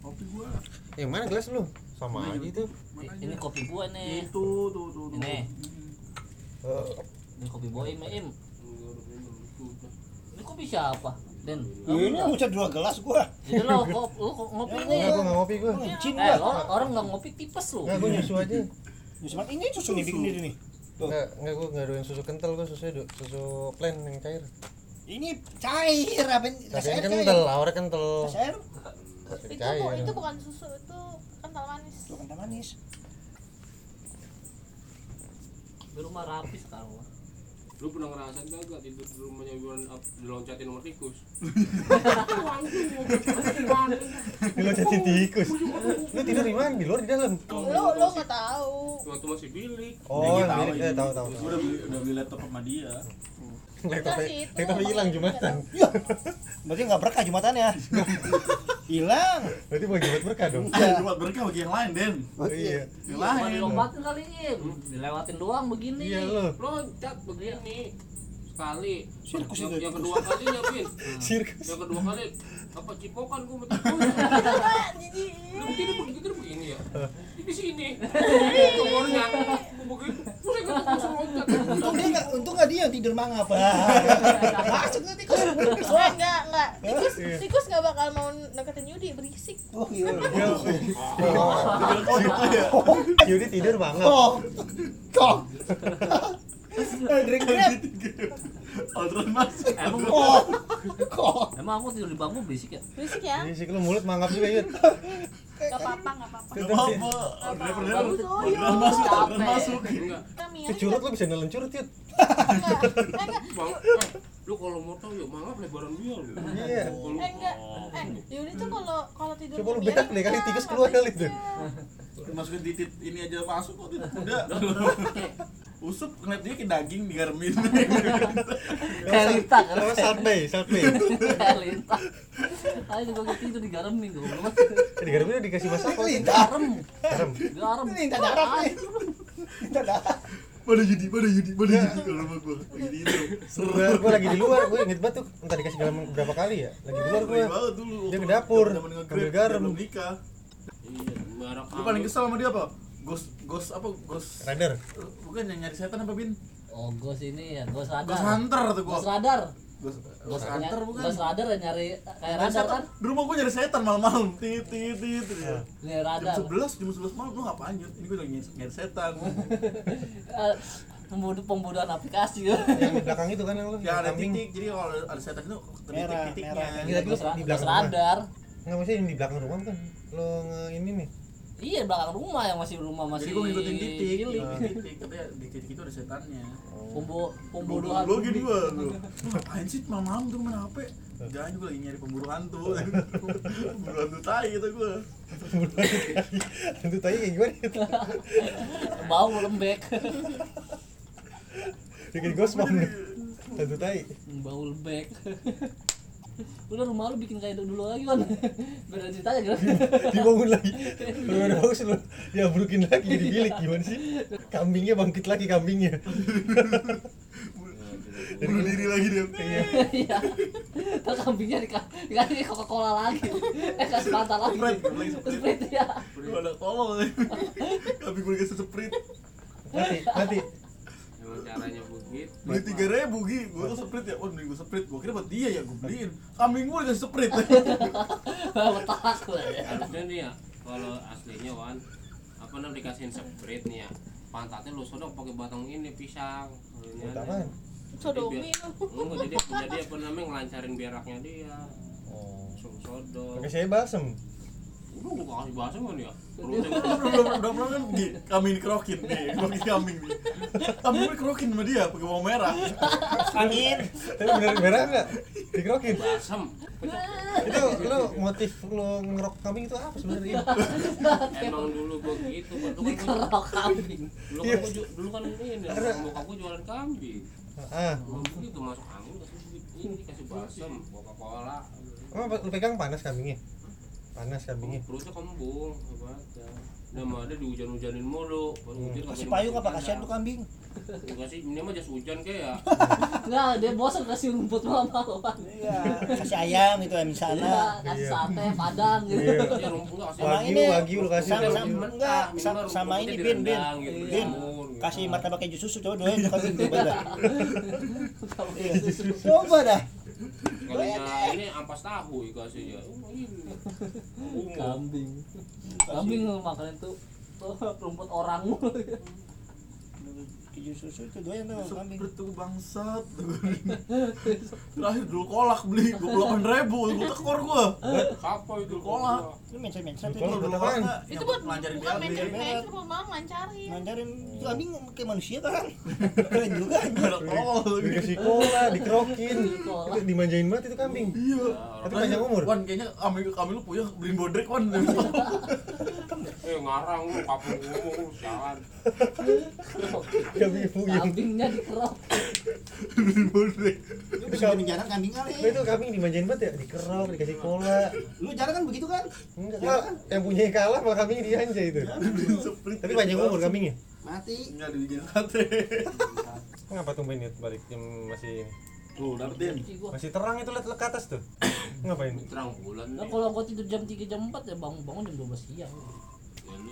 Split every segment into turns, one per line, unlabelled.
Kopi gua.
Yang mana gelas lu? Sama aja itu.
Ini kopi gua nih.
Itu tuh tuh tuh.
Ini.
Oh,
Ini kopi boy Im. Im. Ini kopi siapa? Den.
Ini udah dua gelas gua.
Jadi lo ngopi nih.
enggak gua enggak ngopi gua.
Licin
Eh,
gua.
orang nggak ngopi tipes lu.
Enggak gua nyusu aja.
Cuma ini susu nih bikin diri nih. Tuh.
Enggak, enggak gua enggak doyan susu kental gua susu susu plain yang cair.
Ini cair apa?
Tapi ini
cair.
kental, awalnya kental.
Rasa air
itu
Cair.
bu- itu bukan susu itu kental manis
tuh kental manis.
Di rumah rapi sekarang.
Lu pernah ngerasain kagak tidur di rumahnya Iwan diloncatin sama tikus?
Lu jadi tikus. Lu tidur di mana? Di luar di dalam.
lu lu nggak tahu
Waktu masih bilik.
Oh, yang
tahu
eh tahu
udah beli udah beli laptop sama dia.
Laptopnya hilang Jumatan.
Berarti nggak berkah jumatannya. Hilang.
Berarti mau Jumat berkah dong.
Ah, Jumat berkah bagi yang lain, Den.
Oh iya.
Yang
Cuma
lain.
dilombatin kali Im. Dilewatin doang begini.
Iya lu.
Loncat begini sekali.
Sirkus
yang,
itu.
yang kedua kalinya, Pin.
Sirkus.
Yang kedua kali apa cipokan gua sama tikus.
jadi
Lu begini begini begini ya. Di sini. Begitu. Saya langsung loncat.
Untung dia nggak, untung nggak dia tidur mangap. Masuk
oh enggak enggak tikus
Iya.
tikus nggak bakal mau deketin Yudi berisik
Oh iya.
Yudi tidur banget.
Kok. Kok. Eh, drink grab.
Outron masuk.
Emang
Kok. Kok.
emang aku tidur di bangku berisik ya?
berisik ya
Iya sih lu mulut mangap juga Yud.
nggak apa-apa nggak apa-apa
Gak apa-apa.
Oh, iya.
Outron masuk, Outron masuk.
Enggak.
kami
Ke curut lu bisa nelen curut Yud.
eh
lu kalau mau tahu ya mangap lebaran dia lu.
Iya.
Kalau-
eh enggak eh Yudi tuh kalau kalau tidur
Coba lu bedak deh, kali tikus keluar kali tuh.
iya.
Masukin titit ini aja masuk kok kuda. Usup ngeliat dia kayak daging digaremin.
Kayak lintah kan?
Kalau satpay, satpay.
Kayak lintah. Ayo juga tidur digaremin tuh.
Eh, Di garamnya dikasih masak apa?
Garam.
Garam.
Garam.
Ini minta darah nih. Minta darah.
Pada Yudi, pada Yudi, pada Yudi kalau sama gua. Lagi di itu.
Gua, gua lagi di luar, gua inget banget tuh entah dikasih garam berapa kali ya. Lagi di luar
banget dulu.
Dia ke dapur, ambil garam.
belum nikah.
Iya,
Lu paling kesel sama dia apa? Ghost, ghost apa? Ghost.
Rider.
Bukan yang nyari setan apa bin?
Oh, gos ini ya, gos radar.
Ghost hunter tuh gua.
Gos radar.
Ghost,
Gos
ghost hunter bukan?
Gos radar yang nyari kayak
Nyari
radar
setan.
kan?
Di rumah gua nyari setan malam-malam. Tit tit tit. tit.
Ah.
Ini
Jam
radar.
11, jam 11 malam lu ngapain Jud? Ini gua lagi nyari, nyari setan.
Eh, Pembunuh pembunuhan aplikasi ya.
Yang di belakang itu kan yang lu
Yang ada
kambing.
titik, jadi kalau ada setan itu titik-titiknya.
Iya, tapi di belakang rumah.
radar.
Enggak maksudnya yang di belakang rumah kan. Lo ini nih.
Iya, belakang rumah yang masih rumah masih.
Jadi gua ngikutin titik,
giling.
ngikutin titik, katanya di titik itu ada setannya.
Pembu
Pembunuh
pembunuhan.
lo gini gua lu. Lu ngapain sih malam-malam tuh main HP? Jangan juga lagi nyari pemburu hantu. pemburu hantu tai gitu gua.
Itu tadi kayak gimana?
Bau lembek.
Bikin ghost mom. Satu tai.
Bau lembek. Udah rumah lu bikin kayak dulu lagi kan. Beda ceritanya kan.
Dibangun lagi. Lu udah bagus lu. Ya brukin lagi jadi bilik gimana sih? Kambingnya bangkit lagi kambingnya.
Bunuh diri lagi dia.
Iya.
Iya. Terus kambingnya dika- dikasih Coca-Cola lagi. Eh kasih Fanta lagi.
Sprite
ya.
Lu ada tolol. Tapi gue dikasih sprint.
Mati, mati.
Emang caranya.
Beli tiga ribu gi, gue tuh sprint ya, oh beli gue sprint, gue kira buat dia ya, gue beliin. Kambing gue dikasih.
Betak gue ya.
Harusnya nih ya, kalau aslinya Wan, apa namanya dikasihin sprite nih ya. Pantatnya lu sodok pakai batang ini pisang.
Apaan?
sodomi lu
Enggak jadi jadi apa namanya ngelancarin beraknya dia.
Oh.
Sodok.
Pakai saya balsem.
Udah gua kasih bahasa kan ya.
Udah udah pernah kan gi, kambing dikerokin nih, kerokin kambing nih. Kambing gue dikerokin sama dia pakai bawang merah.
Angin.
Tapi bener merah enggak? Dikerokin.
Basem.
Itu lu motif lu ngerok kambing itu apa sebenarnya?
Emang dulu gua gitu. Dulu kan
Dikerok kambing.
dulu kan ju- dulu kan ini bokap gua jualan kambing.
Ah,
Gua begitu masuk angin kasih ini kasih basem, Coca-Cola.
emang lu pegang panas kambingnya? Panas kambingnya.
Perutnya kembung, hebat. Dan mah ada dihujan-hujanin mulu. Baru hujan
Kasih
kagak
payung apa kasihan tuh kambing.
Enggak sih, ini mah jas hujan kayak ya.
Enggak, dia bosan kasih rumput malam kan.
Iya, kasih ayam itu di
Iya,
sana.
kasih sate, padang gitu.
Iya.
Ya rumput kasih.
Sama ini,
wagyu lu kasih
sama, sama, enggak, sama, sama ini bin, bin, bin, kasih martabak keju susu coba doain kambing coba dah. Iya. Coba dah.
Kalinya ini ampas tahu dikasih ya. Oh, ini. Umum.
Kambing. Kambing makan itu tuh rumput orang mulu.
Keju susu itu doain tuh kambing.
Tuh bangsat. Terakhir dulu kolak beli 28 ribu, gue tekor gua.
Apa itu
Kolak.
Lu mencet-mencet
Kalau
itu.
Itu buat
lancarin
bukan
BAB.
mencari naik ke rumah lancarin.
Ngancarin itu kambing kayak manusia kan. Keren juga.
Dikasih cola, dikerokin. Itu dimanjain banget itu kambing.
Iya.
Tapi panjang umur.
Wan kayaknya kami kami lu punya beliin bodrek wan.
Eh ngarang lu kapung ngomong lu sialan.
Kambing puyeng.
Kambingnya dikerok.
Bodrek.
Lu bisa jarang kambing kali.
Nah, itu kambing dimanjain banget ya, dikerok, dikasih cola.
Lu jarang kan begitu kan?
Enggak, Kak. yang punya kalah malah kambingnya dianja itu. Tapi panjang umur kambingnya.
Mati.
Enggak dibikin sate.
Ngapa tumben ya balik jam masih
Tuh, dapetin.
Masih terang itu lihat ke atas tuh. Ngapain?
Terang bulan.
Nah, kalau gua tidur jam 3 jam 4 ya bangun-bangun jam 12 siang.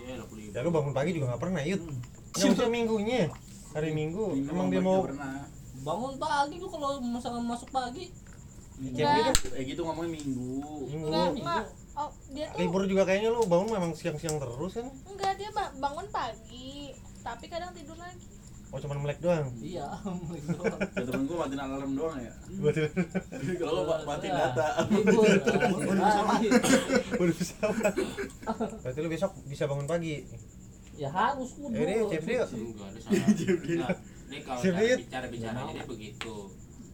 Ya, beli.
Ya lu bangun pagi juga nggak pernah, Yud. Yang usah minggunya. Hari Minggu emang dia mau
Bangun pagi gua kalau misalkan masuk pagi
Enggak,
Eh gitu ngomongnya minggu.
minggu.
enggak, enggak. Oh, dia tuh
Libur juga kayaknya lu bangun memang siang-siang terus kan?
enggak dia ba- bangun pagi, tapi kadang tidur lagi.
Oh cuman melek doang.
iya.
Ya temen gua matiin alarm doang ya.
Buat
Kalau gua matiin data.
Libur.
Udah pesawat. Berarti lu besok bisa bangun pagi.
Ya harus kudu.
Eh, ini Jeff Dio.
Enggak, dia salah. Nah, ini kalau bicara bicaranya dia begitu.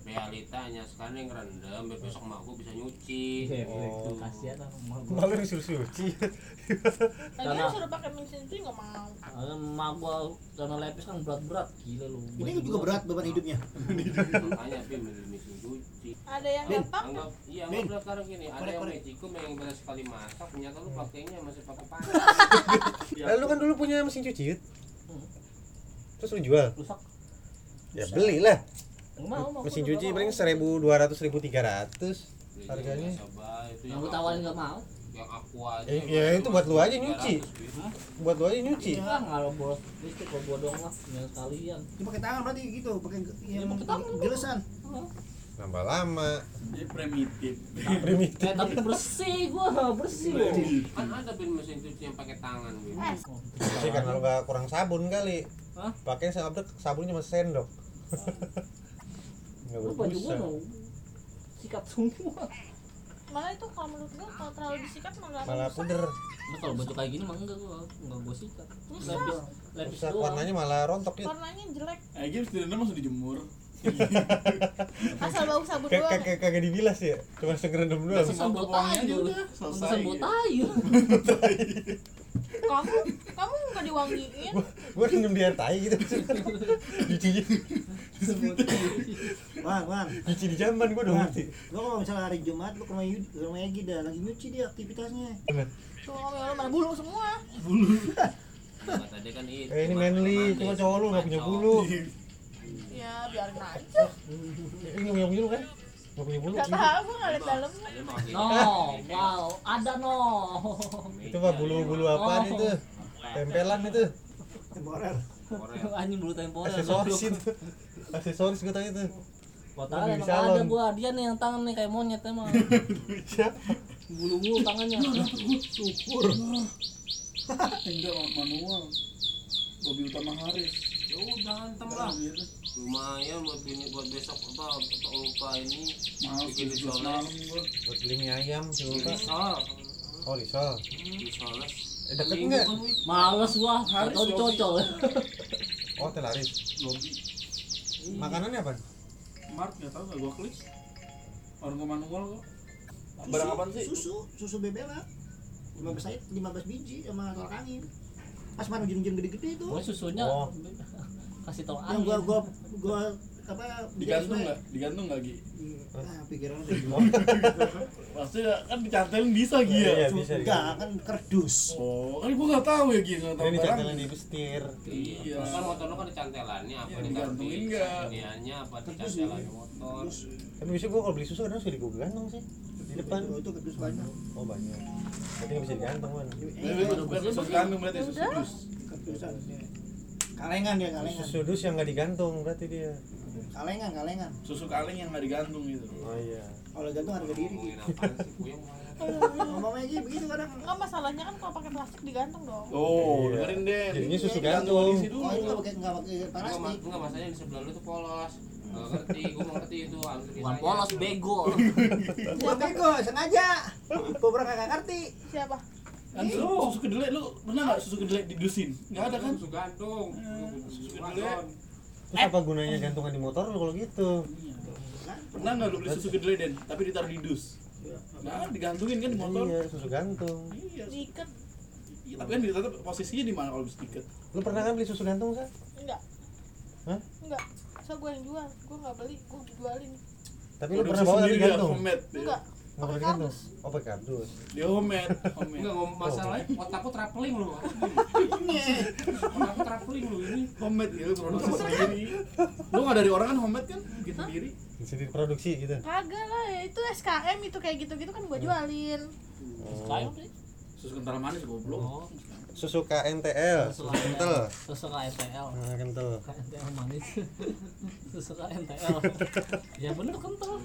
Realitanya sekarang yang rendam, biar besok mak gua bisa nyuci.
Iya,
Oh.
itu kasihan sama gua.
Malu disuruh suci.
Tadi
Karena-
suruh pakai mesin cuci nggak mau.
Karena emak gua karena lepis kan berat-berat gila lu.
Ini juga berat beban hidupnya.
Makanya beli mesin cuci.
Ada yang gampang
Anggap iya
Bin.
anggap sekarang gini, ada yang. Mexico yang baru sekali masak, ternyata lu pakainya masih pakai panas.
Eh, lu kan dulu punya mesin cuci, Yud. Terus lu jual?
Rusak.
Ya belilah.
Nggak mau, mau,
Mesin cuci paling seribu dua ratus ribu tiga ratus. Harganya?
Yang gua tawarin nggak mau.
yang aku aja.
Eh, ya, itu buat lu aja nyuci.
300, Bin.
Buat lu aja nyuci.
Iya, kalau boros listrik kalau gua doang lah, yang sekalian.
Itu pakai tangan berarti gitu, pakai
Ya,
yang
pakai tangan.
gilesan.
Nambah lama.
Dia primitif.
Primitif.
Eh, tapi bersih gua, bersih loh.
Kan ada bin mesin cuci yang pakai tangan, Bin.
Eh,
Sih karena lu gak kurang sabun kali.
Hah?
Pakai sabun sabunnya cuma sendok. Enggak
Lu baju gua
berbusa.
mau sikat semua.
malah itu kalau menurut gua kalau terlalu disikat nggak
Malah
rusak.
puder.
Nah, kalau baju kayak gini mah enggak gua, enggak gua sikat.
Rusak.
Doang.
warnanya malah rontok ya.
Warnanya jelek.
Eh game setidaknya masih dijemur.
Asal bau sabun
Kayak
doang.
kagak kagak dibilas ya. Cuma segerendam doang.
Wangi aja
tayu.
udah, selesai.
Buat tayu.
Kamu kamu nggak diwangiin.
Gua rendam di air tai gitu. Cuci
Wan, wan.
cuci di jamban gua dong.
Lu kalau misalnya hari Jumat lu ke rumah Yud, ke rumah Egi dah lagi nyuci dia aktivitasnya.
Ya lu mana bulu semua.
Dia kan itu.
Eh ini manly, cuma cowok lu gak punya
cowok.
bulu.
Ya biarin aja.
Ini nggak punya bulu kan? Gak punya bulu.
Gak tahu gua nggak liat dalamnya.
No, wow, ada no.
Itu mah bulu-bulu apaan
Oh.
itu? Tempelan itu.
Temporer.
Anjing bulu temporer.
Aksesoris itu. Aksesoris gue tanya
tahu emang
salon.
ada gua dia nih yang tangan nih kayak monyet emang.
Siapa?
Bulu-bulu tangannya.
Syukur.
Enggak manual. Bobby Utama Haris.
Ya udah antem lah. Lumayan buat ini buat besok apa apa lupa ini
Maaf,
bikin
gua.
Buat beli mie ayam coba.
Risol.
Oh, risol.
Disoles.
Eh, deket
Seminggu
nggak?
Wi.
Males gua,
Harus
atau dicocol.
Oh, telaris. Makanannya apa?
Mark nggak tahu nggak gua klik. Orang gua manual kok. Barang apaan sih?
Susu, susu bebela. 15 sayap, 15 biji sama tolak angin. Pas mana ujung-ujung gede-gede itu.
Gua susunya
Oh.
kasih tau
Yang gua
angin.
gua gua apa
Digantung nggak? Digantung nggak Gi?
Ah, pikiran udah
Maksudnya kan dicantelin bisa Gi ya?
Iya, bisa
Enggak, kan kerdus.
Oh, kan gua nggak tahu ya Gi, nggak tahu
ini cantelan di setir
Iya.
kan motor lu kan ada cantelannya apa
Iya, digantungin
di
nggak?
iniannya apa di cantelan motor
tapi biasanya gua kalau beli susu kadang suka gue gantung sih di depan
Oh, itu kerdus banyak.
oh banyak tapi nggak bisa digantung kan
Tapi bukan susu gantung berarti
Ya
susu.
Kerdusan. Kalengan dia, kalengan.
susu dus yang nggak digantung berarti dia
Kalengan, kalengan.
Susu kaleng yang nggak digantung gitu.
oh iya
Kalau gantung harga diri. Ngomongnya Ji, begitu kadang.
Enggak masalahnya kan kalau pakai plastik digantung dong.
Oh,
Iya.
dengerin deh.
Jadinya susu gantung.
Oh, itu pakai enggak pakai
enggak ma-
plastik.
enggak masalahnya di sebelah lu tuh polos Nggak ngerti gua mau ngerti itu
Bukan polos bego.
Gua bego, sengaja. Gua kagak ngerti.
Siapa?
Kan lu susu kedelai lu pernah nggak susu kedelai didusin? Nggak ada kan?
susu gantung
susu
susu
kedelai.
terus apa gunanya gantungan di motor lu kalau gitu
Pernah nggak lu beli susu kedelai den? Tapi ditaruh di dus? Nah, digantungin kan di motor.
iya susu gantung
Iya.
Diikat?
Iya, Tapi kan ditata posisinya di mana kalau bisa tiket?
lu pernah kan beli susu gantung sah
Enggak.
Hah?
Enggak. So gue yang jual, gue nggak beli, gue jualin.
tapi lu pernah bawa tapi gantung.
Enggak.
Gantung
kardus.
oh pakai kardus
Dia homemade, homemade.
enggak ngomong masalahnya otakku traveling lu otakku traveling lu ini
Homemade gitu, produksi sendiri. Lu nggak dari orang kan homemade kan? Gitu sendiri.
bisa diproduksi gitu
Kagak lah, ya itu SKM itu kayak gitu-gitu kan gue jualin.
Kayak sih.
Susu kental manis goblok.
Oh,
susu KNTL
susu
susu kental
Susu KNTL.
nah kental
KNTL manis. Susu KNTL. Ya bener kental.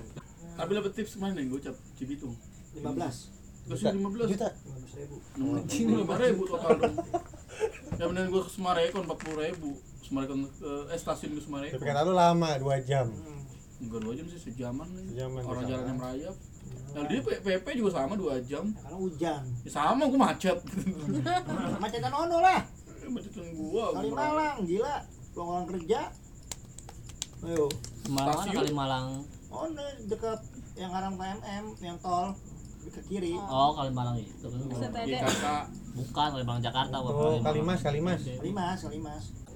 Tapi dapat tips ke mana nih? Gocap Cibitung.
15.
Kasih 15
juta
15 ribu.
Ini lima ribu total dong. Ya bener gue ke Sumarekon 40 ribu. Sumarekon ke eh stasiun ke
tapi
Sumarekon.
kata lu lama dua jam
Enggak dua jam sih sejaman nih.
Sejaman,
Orang jalan yang merayap. Nah, dia P- PP juga sama dua jam.
Karena hujan.
Ya sama gue macet.
Macetan ono lah.
Macetan gua.
Kali Malang, gila. Pulang orang kerja. Ayo.
Malang kali Malang.
Ono dekat yang arah KMM, yang tol ke kiri.
Oh, kali Malang itu kan.
GKK.
Bukan kali Malang Jakarta
oh Kalimas Kalimas
Kalimas, Kalimas.